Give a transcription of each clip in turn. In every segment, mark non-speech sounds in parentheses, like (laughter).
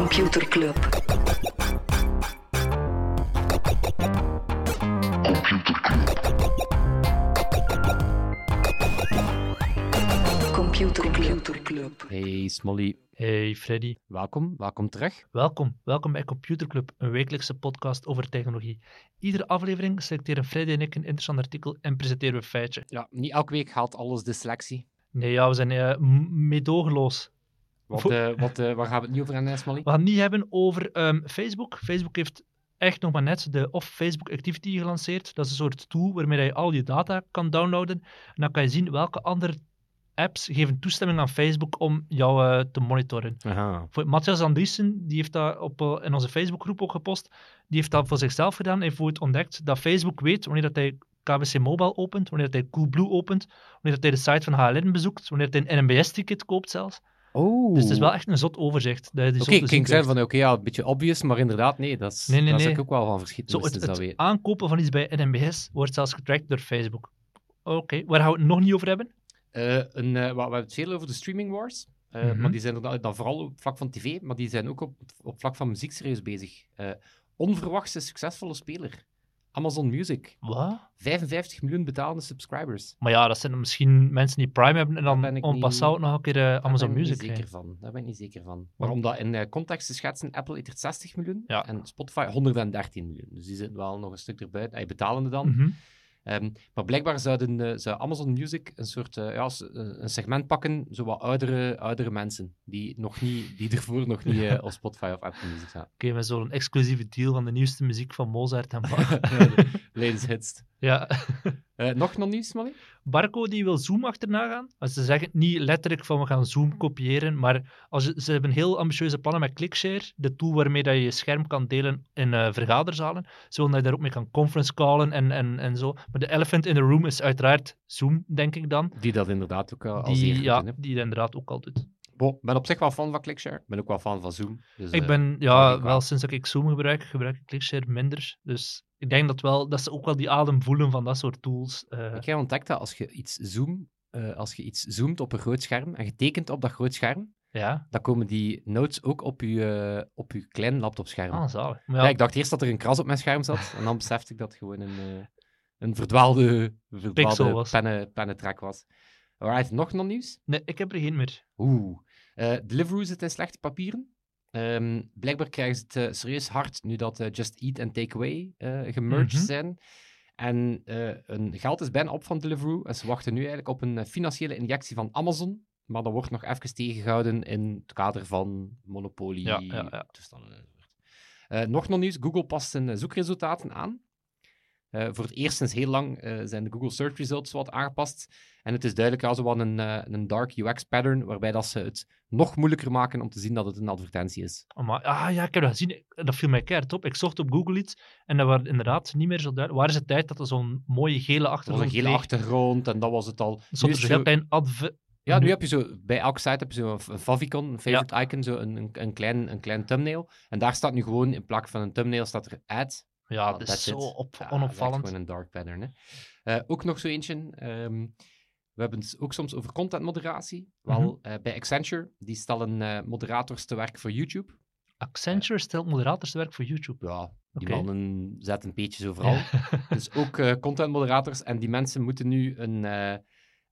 Computer Club. Computer Club. Hey Smolly, Hey Freddy, welkom, welkom terug. welkom. Welkom bij Computer Club, een wekelijkse podcast over technologie. Iedere aflevering selecteren Freddy en ik een interessant artikel en presenteren we een feitje. Ja, niet elke week haalt alles de selectie. Nee, ja, we zijn eh, meedogenloos. Wat, eh, wat, eh, waar gaan we het niet over hebben, Smolly? We gaan het niet hebben over ehm, Facebook. Facebook heeft echt nog maar net de Off Facebook Activity gelanceerd. Dat is een soort tool waarmee je al je data kan downloaden. En dan kan je zien welke andere apps geven toestemming aan Facebook om jou eh, te monitoren. Aha. Voor Matthias Andriessen, die heeft dat op, in onze Facebookgroep ook gepost, die heeft dat voor zichzelf gedaan. Hij heeft ontdekt dat Facebook weet wanneer dat hij KBC Mobile opent, wanneer dat hij Coolblue opent, wanneer dat hij de site van HLN bezoekt, wanneer dat hij een NMBS-ticket koopt zelfs. Oh. Dus het is wel echt een zot overzicht. Oké, ik ging zeggen van, oké, ja, een beetje obvious, maar inderdaad, nee, dat is, Nee, nee, daar nee. ik ook wel van verschieten, Zo, moesten het, het aankopen van iets bij NMBS wordt zelfs getrackt door Facebook. Oké, waar gaan we het nog niet over hebben? Eh, een, eh, we, we hebben het veel over de streaming wars, eh, Mhm. maar die zijn er dan vooral op vlak van tv, maar die zijn ook op, op vlak van muziek serieus bezig. Onverwachte succesvolle speler. Amazon Music. Wat? 55 miljoen betalende subscribers. Maar ja, dat zijn dan misschien mensen die Prime hebben en Daar ben dan ik on niet- nog een keer eh, Daar Amazon ben ik niet Music zeker van. Daar ben ik niet zeker van. Maar om dat in eh, context te schetsen, Apple heeft er 60 miljoen Ja. en Spotify 113 miljoen. Dus die zitten wel nog een stuk erbuiten. Hij betalende dan. Mhm. Ehm, maar blijkbaar zouden, eh, zou Amazon Music een soort eh, ja, eh, een segment pakken, zo wat oudere, oudere mensen, die, nog niet, die (laughs) ervoor nog niet op Spotify of Apple Music zaten. Oké, met zo'n exclusieve deal van de nieuwste muziek van Mozart en Bach. (laughs) Ladies (laughs) hits. ja. Eh, nog nog nieuws, Molly? Barco die wil Zoom achterna gaan. Ze zeggen niet letterlijk van we gaan Zoom kopiëren, maar als ze, ze hebben heel ambitieuze plannen met ClickShare, de tool waarmee dat je je scherm kan delen in eh, vergaderzalen. Ze willen dat je daar ook mee kan conference callen en, en, en zo. Maar de elephant in the room is uiteraard Zoom, denk ik dan. Die dat inderdaad ook al, al Die, ja, die dat inderdaad ook al doet. Bon, ik ben op zich wel fan van ClickShare. Ik ben ook wel fan van Zoom. Dus, Ik eh, ben, ja, ik wel. sinds dat ik Zoom gebruik, gebruik ik ClickShare minder. Dus ik denk dat, wel, dat ze ook wel die adem voelen van dat soort tools. eh. Ik heb ontdekt dat als je iets zoom, eh, als je iets zoomt op een groot scherm en je tekent op dat groot scherm, ja, dan komen die notes ook op je, eh, op je klein laptopscherm. ah, zalig. Maar ja. ja, ik dacht eerst dat er een kras op mijn scherm zat, en dan besefte ik dat het gewoon een, eh, een verdwaalde, Pixel verdwaalde was. pennen, was. Alright, nog nog nieuws? nee, ik heb er geen meer. Oeh. Eh Deliveroo zit in slechte papieren. Ehm, blijkbaar krijgen ze het eh, serieus hard nu dat eh, Just Eat en Takeaway gemerged Mhm. zijn. En hun geld is bijna op van Deliveroo. En ze wachten nu eigenlijk op een financiële injectie van Amazon. Maar dat wordt nog even tegengehouden in het kader van monopolie, Ja, ja, nog nog nieuws. Google past zijn zoekresultaten aan. Eh, voor het eerst sinds heel lang eh, zijn de Google Search Results wat aangepast. En het is duidelijk ja, zo wat een, eh, een dark UX pattern, waarbij dat ze het nog moeilijker maken om te zien dat het een advertentie is. Oh, maar, ah ja, ik heb dat gezien. Dat viel mij keihard op. Ik zocht op Google iets en dat was inderdaad niet meer zo duidelijk. Waar is het tijd dat er zo'n mooie gele Er was achtergrond een gele achtergrond en dat was het al. Er Nu stond is er het zo'n zo- heel klein ja, nu nu- heb je zo, bij elke site heb je zo een, een favicon, een favorite icon, zo een, een, een, klein, een klein thumbnail. En daar staat nu gewoon, in plaats van een thumbnail, staat er ad. Ja, Ah, dat is zo op, Ja, echt onopvallend. gewoon een dark pattern. Hè. Eh, ook nog zo eentje. ehm, we hebben het ook soms over contentmoderatie. Wel, Mhm. eh, bij Accenture, die stellen eh, moderators te werk voor YouTube. Accenture stelt moderators te werk voor YouTube. Ja, die mannen zetten peetjes (laughs) overal. Ja. Dus ook contentmoderators. En die mensen moeten nu een,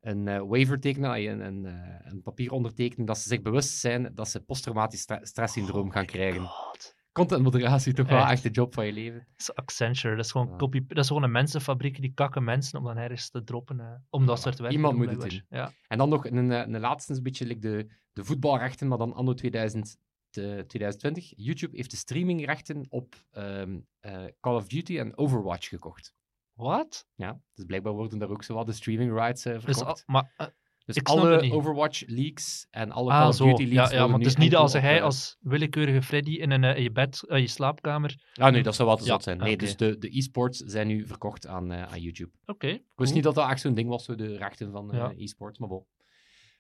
een waiver tekenen, ah, een, een, een papier ondertekenen, dat ze zich bewust zijn dat ze posttraumatisch stre- stresssyndroom gaan krijgen. God. Contentmoderatie, toch wel Echt. de job van je leven. Dat is Accenture. Dat is gewoon, Ja. copy, dat is gewoon een mensenfabriek die kakken mensen om dan ergens te droppen. eh, om dat soort werk Iemand te doen, moet het blijkbaar. Ja. En dan nog een, eh, een laatste, een beetje like de, de voetbalrechten, maar dan anno 2000, te- 2020. YouTube heeft de streamingrechten op ehm, eh, Call of Duty en Overwatch gekocht. Wat? Ja, dus blijkbaar worden daar ook zo wat de streaming rights Dus, verkocht. al- maar, Dus Ik alle. Overwatch leaks en alle ah, Call of. Duty leaks Ja, ja, nu het is niet als op, hij als willekeurige Freddy in, een, eh, in je bed, eh, je slaapkamer. Ah nee, dat zou wel te Ja, zot zijn. Nee, dus de, de e-sports zijn nu verkocht aan, eh, aan YouTube. Oké. Ik wist cool. niet dat dat echt zo'n ding was, zo de rechten van Ja. e-sports, maar bon.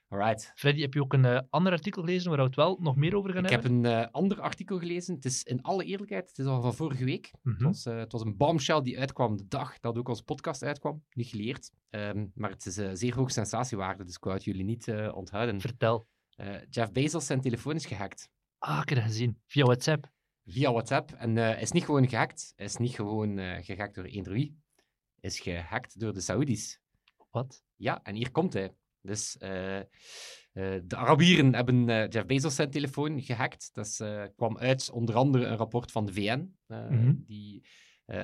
Alright. Freddy, heb je ook een eh, ander artikel gelezen waar we het wel nog meer over gaan Ik heb hebben? een eh, ander artikel gelezen. Het is in alle eerlijkheid, het is al van vorige week. Mhm. Het, was, eh, het was een bombshell die uitkwam de dag dat ook onze podcast uitkwam. Niet geleerd. Ehm, maar het is zeer hoog sensatiewaarde, dus ik wou het jullie niet onthouden. Vertel. Jeff Bezos zijn telefoon is gehackt. Ah, ik heb dat gezien. Via WhatsApp. via WhatsApp. En eh is niet gewoon gehackt. Is niet gewoon eh, gehackt door eender wie. Is gehackt door de Saoedi's. Wat? Ja, en hier komt hij. Dus eh, eh, de Arabieren hebben eh, Jeff Bezos zijn telefoon gehackt. Dat kwam uit onder andere een rapport van de VN, Mhm. die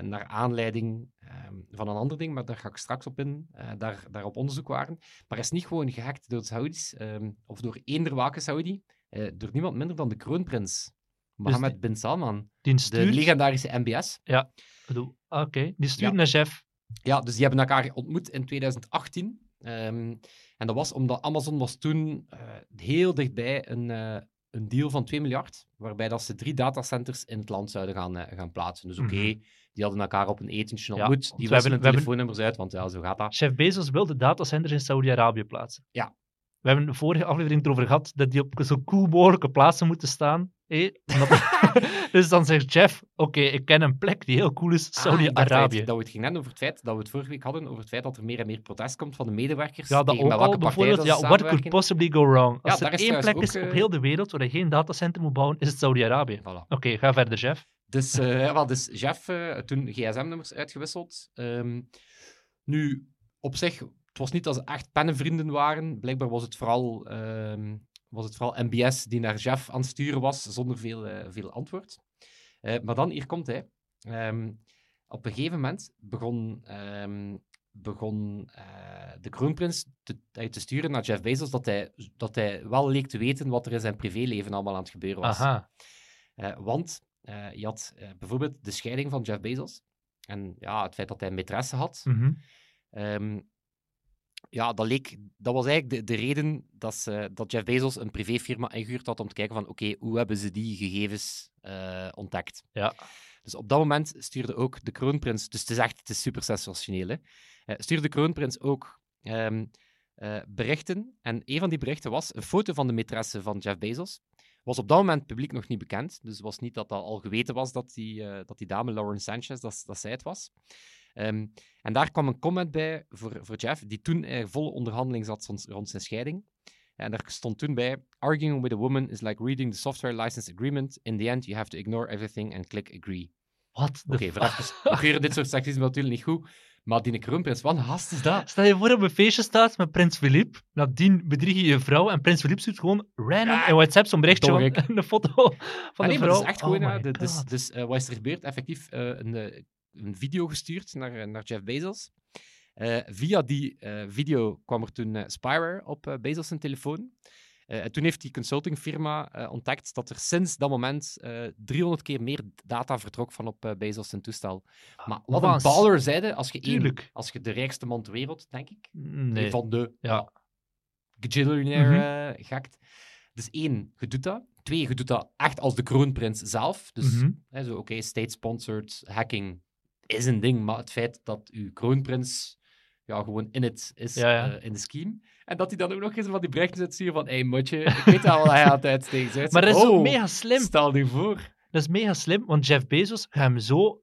naar aanleiding ehm, van een ander ding, maar daar ga ik straks op in, daar, daar op onderzoek waren. Maar is niet gewoon gehackt door de Saoedi's, ehm, of door eender welke Saudi, door niemand minder dan de kroonprins, Mohammed die- bin Salman, Die de legendarische MBS. Ik bedoel, ah, Oké, die stuurt Ja. naar Jeff. Ja, dus die hebben elkaar ontmoet in 2018. Ehm, en dat was omdat Amazon was toen eh, heel dichtbij een, eh, een deal van 2 miljard, waarbij dat ze drie datacenters in het land zouden gaan, eh, gaan plaatsen. Dus oké, Mhm. die hadden elkaar op een etentje Ja, ontmoet. want die hebben- hebben- telefoonnummers uit, want ja, zo gaat dat. Jeff Bezos wil de datacenters in Saudi-Arabië plaatsen. Ja. We hebben de vorige aflevering erover gehad dat die op zo cool mogelijke plaatsen moeten staan. (laughs) (laughs) dus dan zegt Jeff, oké, ik ken een plek die heel cool is, Ah, Saudi-Arabië. Dat we het gingen hebben over het feit dat we het vorige week hadden, over het feit dat er meer en meer protest komt van de medewerkers. Ja, dat ook al bijvoorbeeld. Ja, what could possibly go wrong? Als daar er is één plek is op eh, heel de wereld waar je geen datacenter moet bouwen, is het Saudi-Arabië. Oké, ga verder, Jeff. Dus, ja, wel, dus Jeff eh, toen gsm-nummers uitgewisseld. Ehm, nu, op zich, het was niet dat ze echt pennenvrienden waren. Blijkbaar was het vooral, ehm, was het vooral MBS die naar Jeff aan het sturen was, zonder veel, eh, veel antwoord. Eh, maar dan, hier komt hij. Ehm, op een gegeven moment begon, ehm, begon eh, de kroonprins te, te sturen naar Jeff Bezos dat hij, dat hij wel leek te weten wat er in zijn privéleven allemaal aan het gebeuren was. Aha. Want je had bijvoorbeeld de scheiding van Jeff Bezos. En ja, het feit dat hij een maîtresse had. Mhm. Ehm, ja, dat, leek, dat was eigenlijk de, de reden dat, ze, dat Jeff Bezos een privéfirma ingehuurd had om te kijken van oké, hoe hebben ze die gegevens eh, ontdekt? Ja. Dus op dat moment stuurde ook de kroonprins, dus het is echt het is super sensationeel, hè, eh, stuurde de kroonprins ook ehm, eh, berichten. En een van die berichten was een foto van de maîtresse van Jeff Bezos. Was op dat moment publiek nog niet bekend, dus het was niet dat dat al geweten was dat die, dat die dame, Lauren Sanchez, dat, dat zij het was. Ehm, en daar kwam een comment bij voor, voor Jeff, die toen in volle onderhandeling zat rond, zijn scheiding. En daar stond toen bij: Arguing with a woman is like reading the software license agreement. In the end, you have to ignore everything and click agree. Wat Oké. We keuren dit soort seksisme natuurlijk niet goed. Maar die kroonprins, wat een gast is dat? Stel je voor op een feestje staat met Prins Philippe. Nadien bedrieg je je vrouw en Prins Philippe stuurt gewoon random Ja, in WhatsApp zo'n berichtje van (laughs) een foto van Ah, nee, vrouw. dat is echt Oh gewoon. dus dus eh, wat is er gebeurd? Effectief eh, een, een video gestuurd naar, eh, naar Jeff Bezos. Eh, via die eh, video kwam er toen spyware op Bezos' zijn telefoon. En toen heeft die consultingfirma ontdekt dat er sinds dat moment eh 300 keer meer data vertrok van op Bezos' zijn toestel. Maar wat een baller zeide, als je, één, als je de rijkste man ter wereld, denk ik, Nee. van de Ja. gajillionaire gekt. Dus één, je doet dat. Twee, je doet dat echt als de kroonprins zelf. Dus Mhm. hè, zo, oké, state-sponsored hacking is een ding, maar het feit dat uw kroonprins ja, gewoon in het is, Ja, ja. eh, in de scheme. En dat hij dan ook nog eens van die berichten zit sturen van, hé, hey, motje, ik weet wel wat hij het uitsteken is. Maar dat is oh, ook mega slim. Stel je voor. Dat is mega slim, want Jeff Bezos gaat hem zo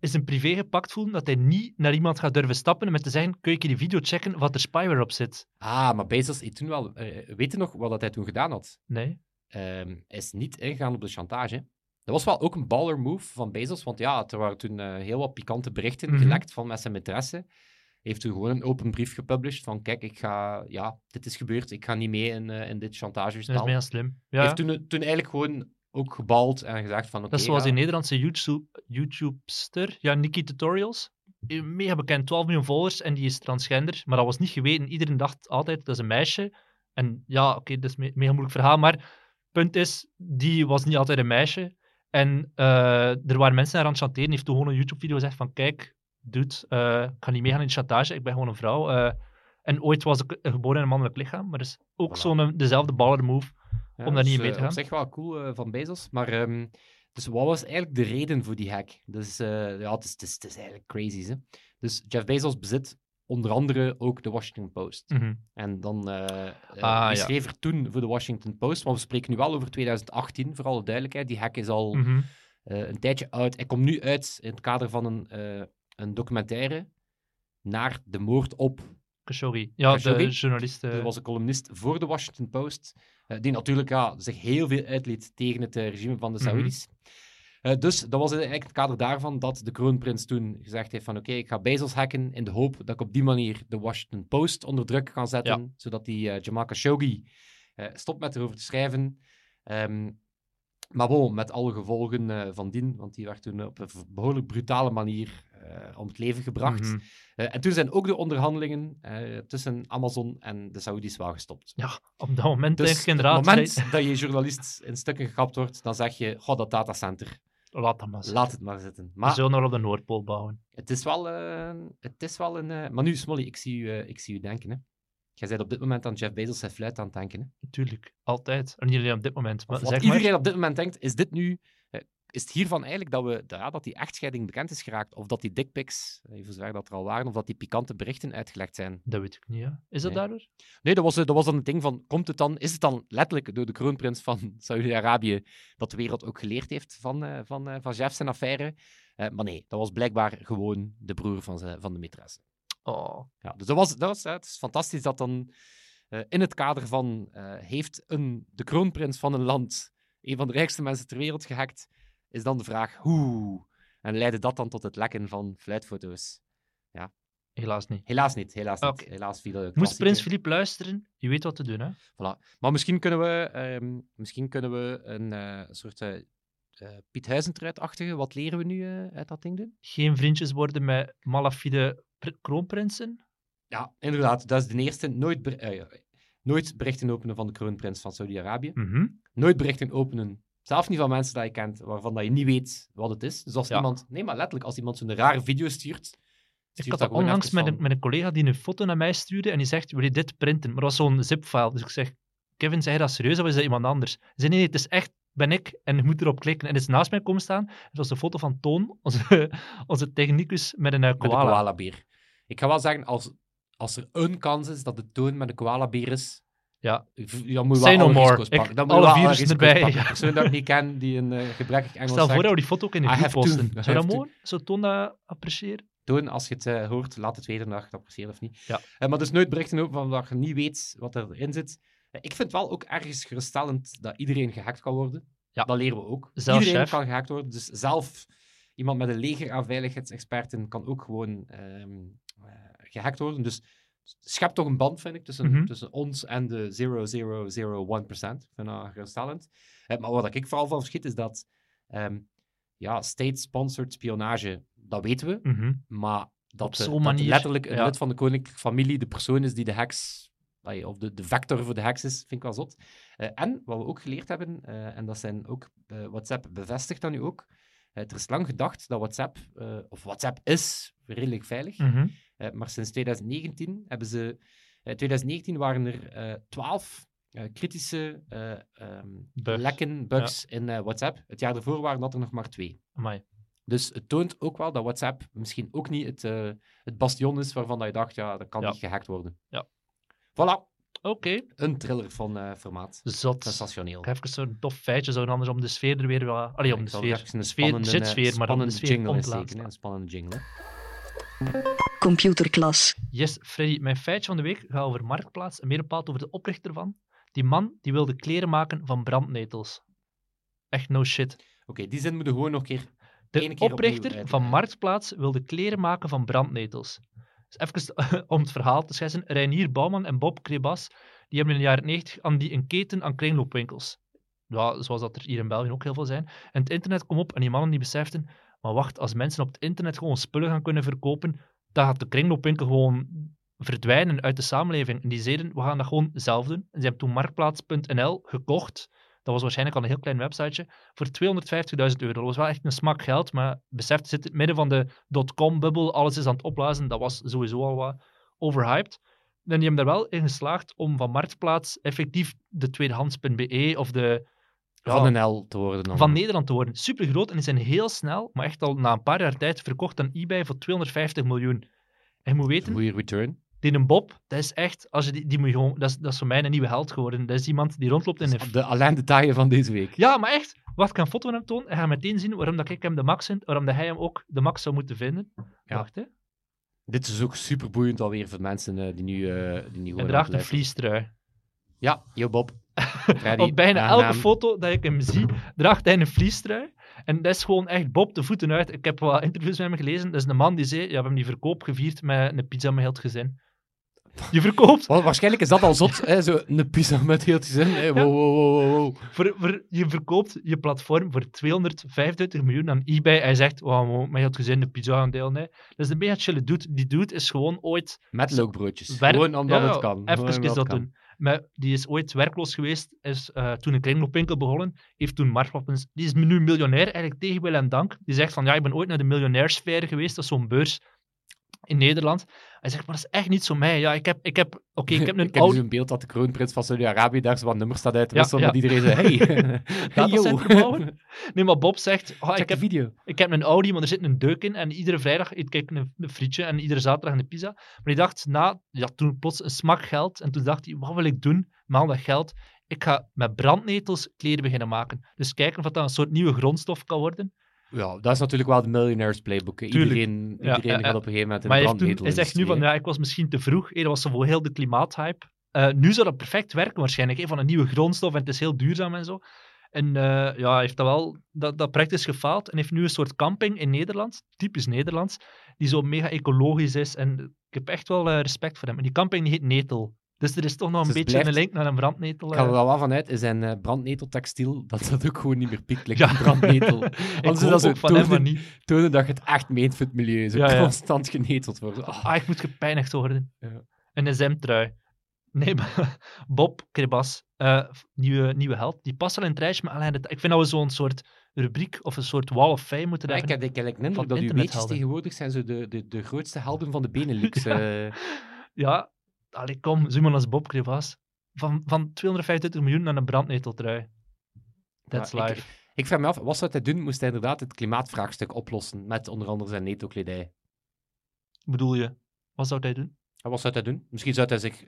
in zijn privé gepakt voelen dat hij niet naar iemand gaat durven stappen en met te zeggen, kun je die video checken wat er spyware op zit? Ah, maar Bezos heeft toen wel... eh, weet je nog wat hij toen gedaan had? Nee. ehm, hij is niet ingegaan op de chantage. Dat was wel ook een baller move van Bezos, want ja, er waren toen eh, heel wat pikante berichten Mhm. gelekt van met zijn maîtresse. Hij heeft toen gewoon een open brief gepublished van kijk, ik ga, ja, dit is gebeurd, ik ga niet mee in, eh, in dit Dat chantagespel. is mega slim. Ja, heeft toen, toen eigenlijk gewoon ook gebald en gezegd van oké, dat is zoals ja, die Nederlandse YouTube- YouTubester, ja, Nikki Tutorials. Eh, Mega bekend, 12 miljoen volgers en die is transgender. Maar dat was niet geweten. Iedereen dacht altijd, dat is een meisje. En ja, oké, dat is een me- mega moeilijk verhaal. Maar punt is, die was niet altijd een meisje. En eh, er waren mensen aan het chanteren. Heeft toen gewoon een YouTube-video gezegd van, kijk, dude, eh, ik ga niet meegaan in de chantage. Ik ben gewoon een vrouw. Eh, en ooit was ik geboren in een mannelijk lichaam. Maar dat is ook Voilà. zo'n dezelfde baller move. ja, om daar niet in mee te gaan. Op zich wel cool van Bezos, maar ehm, dus wat was eigenlijk de reden voor die hack? Dus ja, het is, het, is, het is eigenlijk crazy. Hè? Dus Jeff Bezos bezit onder andere ook de Washington Post. Mhm. En dan ja. schreef er toen voor de Washington Post, maar we spreken nu wel over 2018, voor alle duidelijkheid. Die hack is al Mhm. eh, een tijdje oud. Hij komt nu uit in het kader van een, een documentaire naar de moord op Khashoggi. Ja, Khashoggi? de journalist. Er was een columnist voor de Washington Post, die natuurlijk ja, zich heel veel uitliet tegen het regime van de Mhm. Saoedi's. Eh, dus dat was eigenlijk het kader daarvan dat de kroonprins toen gezegd heeft van oké, ik ga Bezos hacken in de hoop dat ik op die manier de Washington Post onder druk kan zetten, zodat die eh, Jamal Khashoggi eh, stopt met erover te schrijven. Ehm, maar bon, met alle gevolgen van dien, want die werd toen op een behoorlijk brutale manier om het leven gebracht. mhm. En toen zijn ook de onderhandelingen tussen Amazon en de Saoedi's wel gestopt. Ja, op dat moment Dus denk ik op inderdaad. het moment dat je journalist in stukken gekapt wordt, dan zeg je, god, dat datacenter, Laat dat maar. laat het maar zitten. We Maar zullen nog op de Noordpool bouwen. het is wel, eh, het is wel een... eh, Maar nu, Smolly, ik zie u, eh, ik zie u denken. Hè. Jij bent op dit moment aan Jeff Bezos zijn fluit aan het denken. Hè. Natuurlijk, altijd. En niet alleen op dit moment. Maar Of wat zeg iedereen maar, op dit moment denkt, is dit nu... eh, is het hiervan eigenlijk dat, we, ja, dat die echtscheiding bekend is geraakt? Of dat die dickpics, eh, voor zover dat er al waren, of dat die pikante berichten uitgelegd zijn? dat weet ik niet. Ja. Is dat Nee. daardoor? Nee, dat was, eh, dat was dan het ding van, komt het dan, is het dan letterlijk door de kroonprins van (laughs) Saudi-Arabië dat de wereld ook geleerd heeft van, eh, van, eh, van Jeff zijn affaire? Eh, maar nee, dat was blijkbaar gewoon de broer van, zijn, van de maîtresse. Oh, Ja, dus dat was, dat was, eh, het is fantastisch dat dan eh, in het kader van, eh, heeft een, de kroonprins van een land een van de rijkste mensen ter wereld gehackt, is dan de vraag, hoe? En leidde dat dan tot het lekken van fluitfoto's? helaas niet. Helaas niet, helaas niet. Helaas viel de Moest Prins Filip luisteren, je weet wat te doen, hè? Voilà. Maar misschien kunnen we, ehm, misschien kunnen we een eh, soort eh, Piet Huizentruid-achtige, wat leren we nu uit dat ding doen? Geen vriendjes worden met malafide pr- kroonprinsen. Ja, inderdaad. Dat is de eerste. Nooit, ber- nooit berichten openen van de kroonprins van Saudi-Arabië. Mhm. Nooit berichten openen, zelfs niet van mensen die je kent, waarvan dat je niet weet wat het is. Dus als Ja. iemand, nee, maar letterlijk, als iemand zo'n rare video stuurt, Ik stuurt had dat dat gewoon onlangs met een, met een collega die een foto naar mij stuurde en die zegt, wil je dit printen? Maar dat was zo'n zip-file. Dus ik zeg, Kevin, je dat serieus of is dat iemand anders? Zei, nee, nee, het is echt, ben ik en je moet erop klikken. En het is naast mij komen staan. Het was een foto van Toon, (laughs) onze, onze technicus, met een eh, met een koala. koalabeer. Ik ga wel zeggen, als, als er een kans is dat de toon met een koalabeer is, Ja, dan moet je wel no alle more. risico's Ik-. Dan alle virussen erbij, ja. Een persoon dat ik niet ken, die een eh, gebrekkig Engels stel voor dat we die foto ook in de groep posten. (laughs) Zou dat mooi? Zou Toon dat appreciëren? Toon, als je het eh, hoort, laat het weten dat je het apprecieert of niet. Ja. Eh, maar dus nooit berichten over van dat je niet weet wat erin zit. Ik vind wel ook ergens geruststellend dat iedereen gehackt kan worden. Ja. Dat leren we ook. Zelfs iedereen chef. kan gehackt worden. Dus zelf iemand met een leger aan veiligheidsexperten kan ook gewoon ehm, eh, gehackt worden. Dus schep toch een band, vind ik, tussen, Mhm. tussen ons en de 0001%. Ik vind dat geruststellend. Maar wat ik vooral van verschiet is dat ehm, ja, state-sponsored spionage, dat weten we. Mhm. Maar dat, de- dat letterlijk een ja. lid van de koninklijke familie de persoon is die de hacks, allee, of de, de vector voor de hacks is, vind ik wel zot. Eh, en wat we ook geleerd hebben, eh, en dat zijn ook eh, WhatsApp bevestigt dat nu ook, er is lang gedacht dat WhatsApp, of WhatsApp is redelijk veilig, Mhm. Maar sinds 2019 hebben ze, eh 2019 waren er eh 12 eh, kritische eh, Bugs. lekken, bugs in eh, WhatsApp. Het jaar ervoor waren dat er nog maar twee. Amai. Dus het toont ook wel dat WhatsApp misschien ook niet het, eh, het bastion is waarvan dat je dacht, ja, dat kan Ja. niet gehackt worden. Ja. Voilà, Oké, een thriller van eh, formaat. zot. Sensationeel. Even zo'n tof feitje, zo anders om de sfeer er weer wat... Allee, om de sfeer. een spannende, eh, sfeer, maar om de sfeer jingle hè, Een spannende jingle. Computerklas. Yes, Freddy, mijn feitje van de week gaat over Marktplaats en meer bepaald over de oprichter van. Die man die wilde kleren maken van brandnetels. Echt no shit. Oké, die zin moeten we gewoon nog een keer... De Ene keer opnieuw oprichter van Marktplaats wilde kleren maken van brandnetels. Dus even (laughs) om het verhaal te schetsen. Reinier Bouwman en Bob Krebas die hebben in de jaren 90 aan die een keten aan kringloopwinkels. Ja, zoals dat er hier in België ook heel veel zijn. En het internet kwam op en die mannen die beseften, maar wacht, als mensen op het internet gewoon spullen gaan kunnen verkopen, dan gaat de kringloopwinkel gewoon verdwijnen uit de samenleving. En die zeiden, we gaan dat gewoon zelf doen. En ze hebben toen Marktplaats.nl gekocht. Dat was waarschijnlijk al een heel klein websiteje. Voor 250.000 euro. Dat was wel echt een smak geld, maar besef, het zit in het midden van de dotcom-bubbel. Alles is aan het opblazen. Dat was sowieso al wat overhyped. En die hebben er wel in geslaagd om van Marktplaats effectief de tweedehands.be of de... ja, Van te worden dan. van Nederland te worden. Super groot en die zijn heel snel, maar echt al na een paar jaar tijd verkocht aan eBay voor 250 miljoen. En je moet weten, Goeie return. die een Bob, dat is echt, als je die, die moet gewoon, dat is, dat is voor mij een nieuwe held geworden. Dat is iemand die rondloopt in een... De Taille van deze week. Ja, maar echt, wat ik een foto van hem toon, en ga meteen zien waarom dat ik hem de max vind, waarom dat hij hem ook de max zou moeten vinden. Ja. Wacht, hè. Dit is ook super boeiend alweer voor mensen eh, die nu, eh, die nu Hij draagt een vliestrui. Ja, yo Bob. (laughs) Op bijna elke foto dat ik hem zie, draagt hij een vliestrui. En dat is gewoon echt Bob de voeten uit. Ik heb wel interviews met hem gelezen. Dat is een man die zei, ja, we hebben die verkoop gevierd met een pizza met heel het gezin. Je verkoopt, Wa- waarschijnlijk is dat al zot, hè, zo een pizza met heel het gezin. Hè. Wow, wow, wow, wow, wow. voor, voor, je verkoopt je platform voor 225 miljoen aan eBay. Hij zegt, wow, wow, met heel het gezin de pizza gaan delen. Nee. Dat is een beetje chille dude. Die dude is gewoon ooit Met lookbroodjes. Werk- Gewoon omdat Ja, het kan. Even dat doen. Maar die is ooit werkloos geweest, is eh, toen een kringloopwinkel begonnen, heeft toen marktwapens. Die is nu miljonair, eigenlijk tegen wil en dank. Die zegt van, ja, ik ben ooit naar de miljonairsfeer geweest, dat is zo'n beurs in Nederland. Hij zegt, maar dat is echt niet zo mij. Ja, ik heb, ik heb, oké, ik heb een (laughs) ik heb oude... dus een beeld dat de kroonprins van Saudi-Arabië daar zo wat nummers staat uit te Ja, ja. dat iedereen zei, hey, (laughs) (laughs) hey yo. Nee, maar Bob zegt, Check ik, heb, video. ik heb een Audi, maar er zit een deuk in. En iedere vrijdag eet ik een, een frietje en iedere zaterdag een pizza. Maar hij dacht, na, ja, toen plots een smak geld. En toen dacht hij, wat wil ik doen met al dat geld? Ik ga met brandnetels kleren beginnen maken. Dus kijken of dat een soort nieuwe grondstof kan worden. Ja, dat is natuurlijk wel de Millionaires Playbook. hè. Iedereen, Ja, iedereen ja, gaat op een gegeven moment in Maar heeft toen, hij zegt nu van, ja, ik was misschien te vroeg. Hey, dat was zo voor heel de klimaathype. Eh, nu zou dat perfect werken waarschijnlijk, hè, van een nieuwe grondstof en het is heel duurzaam en zo. En eh, ja, heeft dat wel, dat, dat project is gefaald en heeft nu een soort camping in Nederland, typisch Nederlands, die zo mega ecologisch is. En ik heb echt wel eh, respect voor hem. En die camping die heet Netel. Dus er is toch nog een Dus het beetje blijft- een link naar een brandnetel. Ik ga er eh. wel vanuit, is zijn eh, brandneteltextiel, dat dat ook gewoon niet meer like Ja. een brandnetel. (laughs) Anders is dat ook van maar tonen, niet. tonen dat je het echt meent voor het milieu. Zo Ja, constant geneteld worden. Ah, Ah, ik moet gepijnigd worden. Ja. Een SM-trui. Nee, maar (laughs) Bob Kribas, eh, nieuwe, nieuwe held, die past wel in het rijtje Alain de Ta- Ik vind dat we zo'n soort rubriek of een soort wall of fame moeten hebben. heb, ik heb een indruk dat uw weetjes tegenwoordig zijn zo de, de, de grootste helden van de Benelux. (laughs) Ja. Ja, allee, kom, iemand als Bob Kribas. Van, van 225 miljoen naar een brandneteltrui. That's Maar ik- life. Ik vraag me af, wat zou hij doen? Moest hij inderdaad het klimaatvraagstuk oplossen met onder andere zijn netto-kledij? bedoel je? Wat zou hij doen? En wat zou hij doen? Misschien zou hij zich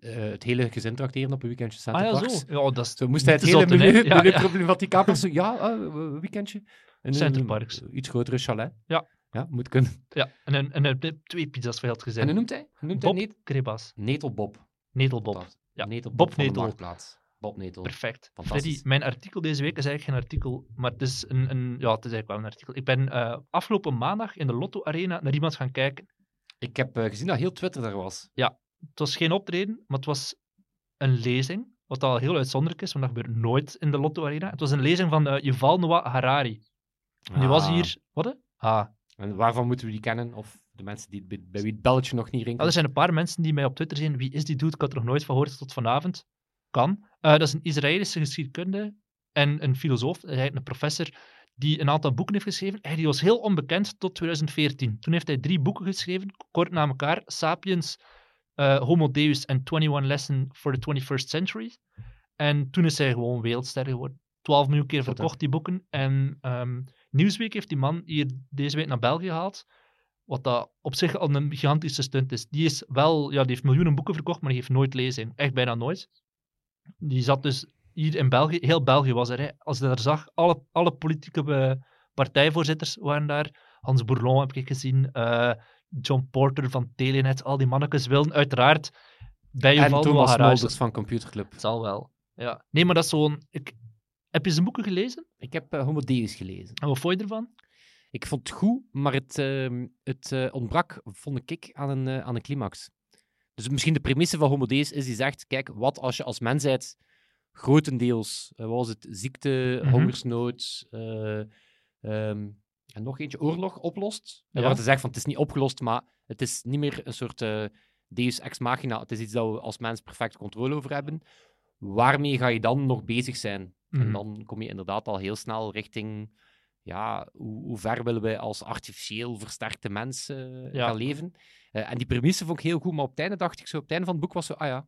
eh, eh, het hele gezin tracteren op een weekendje Center Ah ja, Parks. zo. Ja, dat is Zo moest hij het hele zotten, hè? milieu, Ja, ja. milieuproblematiek aanpassen. Ja, ah, een weekendje. En Center een- Parks. Iets grotere chalet. Ja. Ja, moet kunnen. Ja, en, een, en een, twee pizza's voor heel het gezin. En hoe noemt hij? Hoe noemt hij Bob net? Kribas. Netelbob. Netelbob. Ja, Netelbob Bob van de Netel. Marktplaats. Bob Netel. Perfect. Fantastisch. Freddy, mijn artikel deze week is eigenlijk geen artikel, maar het is een, een ja, het is eigenlijk wel een artikel. Ik ben eh, afgelopen maandag in de Lotto Arena naar iemand gaan kijken. Ik heb eh, gezien dat heel Twitter daar was. Het was geen optreden, maar het was een lezing, wat al heel uitzonderlijk is, want dat gebeurt nooit in de Lotto Arena. Het was een lezing van eh Yuval Noah Harari. Die was Ah. hier... Wat? Ah, En waarvan moeten we die kennen? Of de mensen die, bij, bij wie het belletje nog niet? Ja, er zijn een paar mensen die mij op Twitter zien. Wie is die dude? Ik had er nog nooit van gehoord tot vanavond. Kan. Eh, dat is een Israëlische geschiedkunde en een filosoof, hij is een professor, die een aantal boeken heeft geschreven. Hij die was heel onbekend tot 2014. Toen heeft hij drie boeken geschreven, kort na elkaar. Sapiens, eh, Homo Deus en 21 Lesson for the 21st Century. En toen is hij gewoon wereldster geworden. 12 miljoen keer verkocht, die boeken. En ehm Nieuwsweek heeft die man hier deze week naar België gehaald. Wat dat op zich al een gigantische stunt is. Die is wel, ja, die heeft miljoenen boeken verkocht, maar die heeft nooit lezing. Echt bijna nooit. Die zat dus hier in België, heel België was er. Hè. Als je daar zag, alle, alle politieke eh, partijvoorzitters waren daar. Hans Bourlon heb ik gezien. eh, John Porter van Telenet. Al die mannetjes wilden uiteraard bij je en. Thomas. Mulders van Computerclub. Zal wel. Ja. Nee, maar dat is zo'n... Ik... Heb je zijn boeken gelezen? Ik heb eh, Homo Deus gelezen. En wat vond je ervan? Ik vond het goed, maar het, ehm, het eh, ontbrak, vond ik, aan een, eh, aan een climax. Dus misschien de premisse van Homo Deus is die zegt, kijk, wat als je als mensheid grotendeels, wat was het, ziekte, Mhm. hongersnood, eh, ehm, en nog eentje, oorlog oplost. En Ja. waar te zeggen van, het is niet opgelost, maar het is niet meer een soort deus ex machina. Het is iets dat we als mens perfect controle over hebben. Waarmee ga je dan nog bezig zijn? En Mhm. dan kom je inderdaad al heel snel richting ja, hoe, hoe ver willen wij als artificieel versterkte mens eh, Ja. gaan leven? Eh, en die premisse vond ik heel goed, maar op het einde dacht ik zo, op het einde van het boek was zo, ah ja,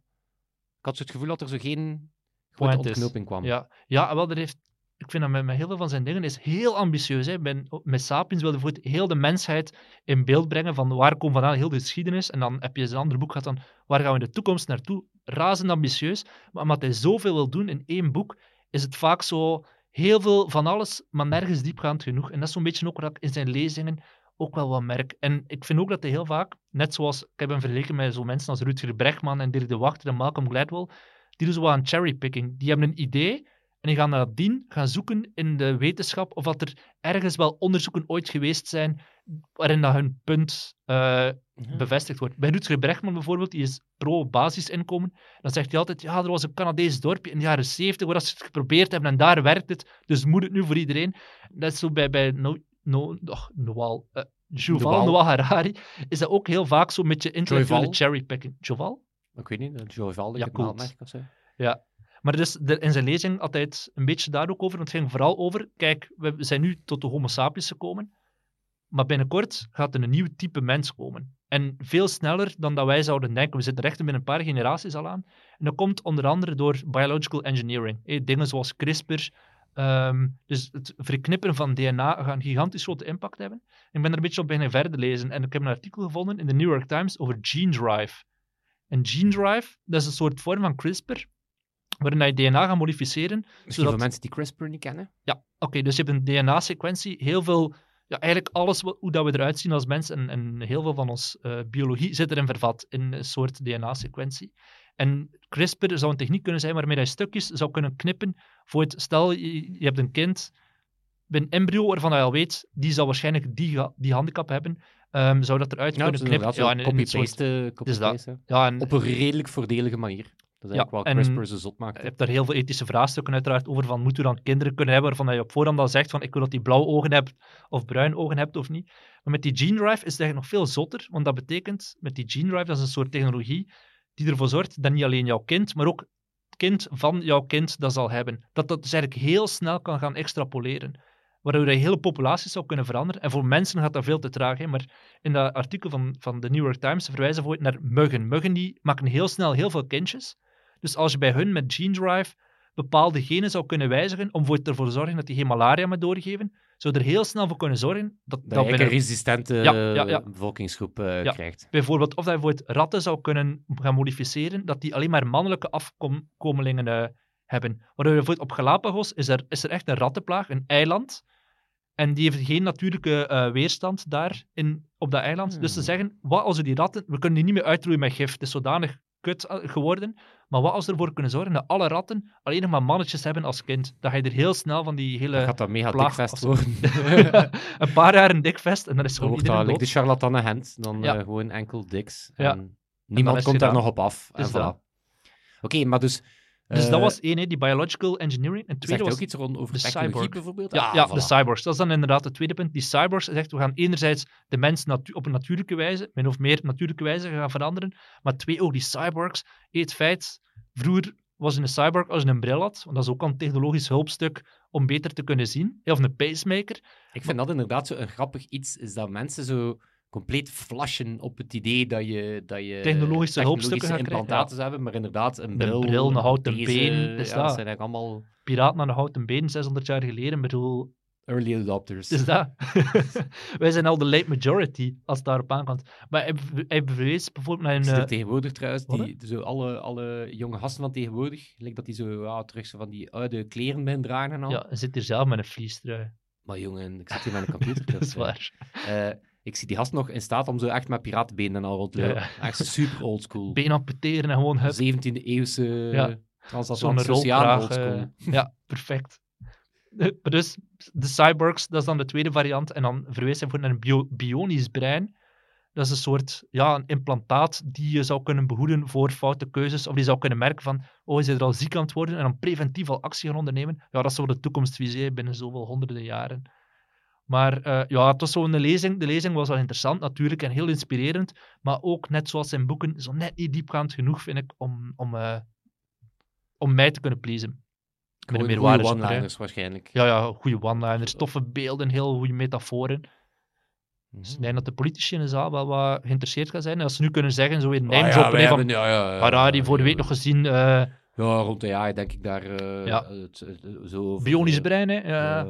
ik had zo het gevoel dat er zo geen grote ontknoping kwam. Ja, ja wel, er heeft, ik vind dat met, met heel veel van zijn dingen is heel ambitieus. Hè. Ben, met Sapiens wilde voor heel de mensheid in beeld brengen van waar komt vandaan heel de geschiedenis. En dan heb je zijn andere boek gehad dan waar gaan we in de toekomst naartoe. Razend ambitieus. Maar omdat hij zoveel wil doen in één boek, is het vaak zo heel veel van alles, maar nergens diepgaand genoeg. En dat is zo'n beetje ook wat ik in zijn lezingen ook wel wat merk. En ik vind ook dat hij heel vaak, net zoals ik heb hem vergeleken met zo'n mensen als Rutger Bregman en Dirk de Wachter en Malcolm Gladwell, die doen zo aan cherrypicking. Die hebben een idee en die gaan nadien gaan zoeken in de wetenschap of dat er ergens wel onderzoeken ooit geweest zijn waarin dat hun punt eh, bevestigd wordt. Bij Rutger Bregman bijvoorbeeld, die is pro-basisinkomen. Dan zegt hij altijd, ja, er was een Canadees dorpje in de jaren 70 waar ze het geprobeerd hebben en daar werkt het, dus moet het nu voor iedereen. Is zo bij, bij no, no, oh, Noal, uh, Noal. Noal Harari, is dat ook heel vaak zo met je intellectuele cherrypicking. Joval? Ik weet niet, dat Joyval, Ja, melkmerk of zo. Maar dus de, in zijn lezing had hij het een beetje daar ook over. Want het ging vooral over, kijk, we zijn nu tot de homo sapiens gekomen. Maar binnenkort gaat er een nieuw type mens komen. En veel sneller dan dat wij zouden denken. We zitten echt binnen een paar generaties al aan. En dat komt onder andere door biological engineering. Dingen zoals CRISPR. ehm, dus het verknippen van DNA gaat een gigantisch grote impact hebben. Ik ben er een beetje op beginnen verder lezen. En ik heb een artikel gevonden in de New York Times over gene drive. En gene drive, dat is een soort vorm van CRISPR. Waarin je DNA gaat modificeren Misschien Zodat- voor mensen die CRISPR niet kennen. Oké, dus je hebt een DNA-sequentie, heel veel, ja, eigenlijk alles wat, hoe dat we eruit zien als mens en, en heel veel van ons eh, biologie zit erin vervat in een soort DNA-sequentie. En CRISPR zou een techniek kunnen zijn waarmee je stukjes zou kunnen knippen voor het, stel je, je hebt een kind, een embryo waarvan je al weet, die zal waarschijnlijk die, die handicap hebben, ehm, zou dat eruit Ja, kunnen knippen. soort- copy-paste. copy-paste. ja, en Op een redelijk voordelige manier. Dat is Ja, eigenlijk wat en- CRISPR zo zot maakt. Je hebt daar heel veel ethische vraagstukken uiteraard over van moeten we dan kinderen kunnen hebben waarvan je op voorhand al zegt van ik wil dat die blauwe ogen hebt of bruin ogen hebt of niet. Maar met die gene drive is het eigenlijk nog veel zotter, want dat betekent met die gene drive, dat is een soort technologie die ervoor zorgt dat niet alleen jouw kind, maar ook het kind van jouw kind dat zal hebben. Dat dat dus eigenlijk heel snel kan gaan extrapoleren. Waardoor je hele populaties zou kunnen veranderen. En voor mensen gaat dat veel te traag. Hè? Maar in dat artikel van, van de New York Times verwijzen we naar muggen. Muggen die maken heel snel heel veel kindjes. Dus als je bij hun met gene drive bepaalde genen zou kunnen wijzigen om voor ervoor te zorgen dat die geen malaria meer doorgeven, zou er heel snel voor kunnen zorgen dat, Dat je dat eigenlijk binnen, een resistente Ja, ja, ja. bevolkingsgroep eh, krijgt. bijvoorbeeld, of dat je voor het ratten zou kunnen gaan modificeren, dat die alleen maar mannelijke afkomelingen eh, hebben. Waardoor je bijvoorbeeld op Galapagos is er, is er echt een rattenplaag, een eiland, en die heeft geen natuurlijke eh, weerstand daar in, op dat eiland. Dus ze Hmm. zeggen, wat als we die ratten, we kunnen die niet meer uitroeien met gif, het is zodanig kut eh, geworden, maar wat als we ervoor kunnen zorgen dat alle ratten alleen nog maar mannetjes hebben als kind, dat je er heel snel van die Dan hele... gaat dat mega plaag dikvest worden. (laughs) een paar jaar een dikvest en dan is Dan gewoon iedereen like de dood. charlatannen hand, dan Ja. eh, gewoon enkel diks. Ja. En niemand komt daar nog op af. En Dus voilà. Oké, maar dus... Dus eh, dat was één, hè, die biological engineering. En tweede hij was ook iets rond over de cyborg. bijvoorbeeld? Ja, Ah, ja voilà. de cyborgs. Dat is dan inderdaad het tweede punt. Die cyborgs zegt, we gaan enerzijds de mens op een natuurlijke wijze, min of meer natuurlijke wijze gaan veranderen. Maar twee, ook die cyborgs. Het feit, vroeger was een cyborg als je een bril had, want dat is ook al een technologisch hulpstuk om beter te kunnen zien. Of een pacemaker. Ik vind dat inderdaad zo een grappig iets, is dat mensen zo compleet flashen op het idee dat je, dat je Technologische krijgen, implantaten hebben, maar inderdaad een bril, bril, een houten deze, been, is ja, dat. zijn eigenlijk allemaal Piraten aan de houten been, 600 jaar geleden. Ik bedoel, early adopters. is dat. (laughs) Wij zijn al de late majority, als het daarop aankomt. Maar hij, hij bewees bijvoorbeeld naar een... er eh, tegenwoordig trouwens, die, zo alle, alle jonge gasten van tegenwoordig, lijkt dat die zo ja, terug zo van die oude kleren beginnen dragen en al. Ja, hij zit hier zelf met een vliestrui. Maar jongen, ik zit hier met een computer. (laughs) Dat is waar. Eh, ik zie die gast nog in staat om zo echt met piratenbenen en al rond te lopen. Ja. Echt super oldschool. (laughs) Been amputeren en gewoon hup, 17e eeuwse Ja. transatlantische oceaan rolpraag. oldschool. eh, ja, perfect. Eh, dus, de cyborgs, dat is dan de tweede variant. En dan verwees hij voor naar een bio- bionisch brein. Dat is een soort ja, een implantaat die je zou kunnen behoeden voor foute keuzes. Of die zou kunnen merken van, oh, is hij er al ziek aan het worden? En dan preventief al actie gaan ondernemen. Ja, dat zou de toekomstvisie binnen zoveel honderden jaren. Maar eh, ja, het was zo'n lezing. De lezing was wel interessant natuurlijk en heel inspirerend. Maar ook, net zoals zijn boeken, zo net niet diepgaand genoeg, vind ik, om, om, eh, om mij te kunnen pleasen. Met hè. one-liners waarschijnlijk. Ja, ja, goede one-liners, toffe beelden, heel goede metaforen. Mhm. Dus ik denk dat de politici in de zaal wel wat geïnteresseerd gaan zijn. En als ze nu kunnen zeggen, zo in Ah, name ja, wij hè, van ja, ja, ja, Harari, voor de ja, week nog gezien, eh, Ja, rond de jaar denk ik daar Ja. het, het- het- zo bionisch brein, hè. Ja.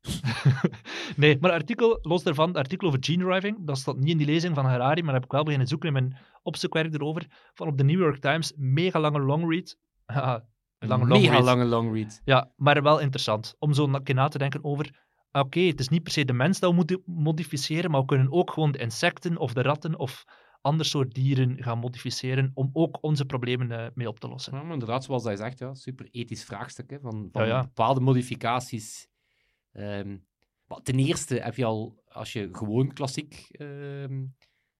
(laughs) nee, maar artikel, los daarvan, het artikel over gene driving, dat staat niet in die lezing van Harari, maar heb ik wel beginnen zoeken in mijn opzoekwerk erover, van op de New York Times, mega lange longread. (laughs) Haha, een lange mega longread. lange long read. Ja, maar wel interessant, om zo een keer na te denken over oké, het is niet per se de mens dat we moeten modificeren, maar we kunnen ook gewoon de insecten of de ratten of ander soort dieren gaan modificeren om ook onze problemen eh, mee op te lossen. Ja, maar inderdaad, zoals hij zegt, ja, super ethisch vraagstuk. Hè, van van Ja, ja. bepaalde modificaties. Maar ten eerste heb je al, als je gewoon klassiek, ehm,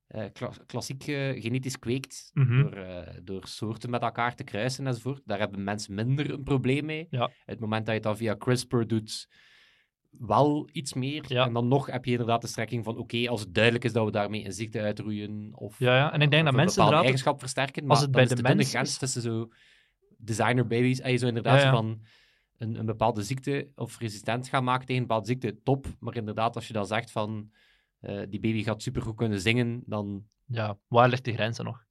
eh, kla- klassiek eh, genetisch kweekt, Mhm. door, eh, door soorten met elkaar te kruisen enzovoort, daar hebben mensen minder een probleem mee. Ja. Het moment dat je het dan via CRISPR doet, wel iets meer. Ja. En dan nog heb je inderdaad de strekking van, oké, als het duidelijk is dat we daarmee een ziekte uitroeien, of Ja, ja. En ik denk dat een mensen inderdaad... eigenschap versterken. Maar als het bij de mens grens tussen zo designer baby's en je zo inderdaad ja. van een, een bepaalde ziekte of resistent gaan maken tegen een bepaalde ziekte, top. Maar inderdaad, als je dan zegt van eh, die baby gaat supergoed kunnen zingen, dan... Ja, waar ligt de grens dan nog?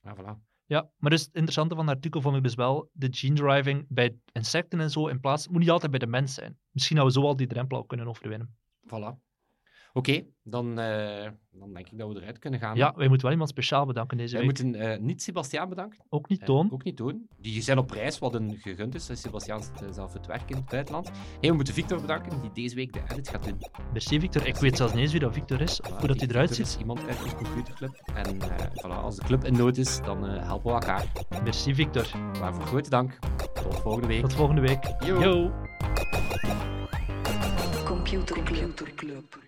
Ja, voilà. Ja, maar dus het interessante van het artikel vond ik dus wel de gene driving bij insecten en zo in plaats... Moet niet altijd bij de mens zijn. Misschien dat we zo al die drempel kunnen overwinnen. voilà. Oké, dan, eh, dan denk ik dat we eruit kunnen gaan. Ja, wij moeten wel iemand speciaal bedanken deze Wij week. moeten eh, niet Sebastiaan bedanken. Ook niet Eh, Toon. ook niet doen. Die zijn op reis, wat een gegund is. Sebastiaan zit zelf het werk in het buitenland. Hey, we moeten Victor bedanken, die deze week de edit gaat doen. Merci Victor. Ik weet zelfs niet eens wie dat Victor is, of hoe dat hij eruit Er is ziet. iemand uit onze computerclub. En eh, voilà, als de club in nood is, dan eh, helpen we elkaar. Merci Victor. Waarvoor grote dank. Tot volgende week. Tot volgende week. Yo. Yo. Computer Club.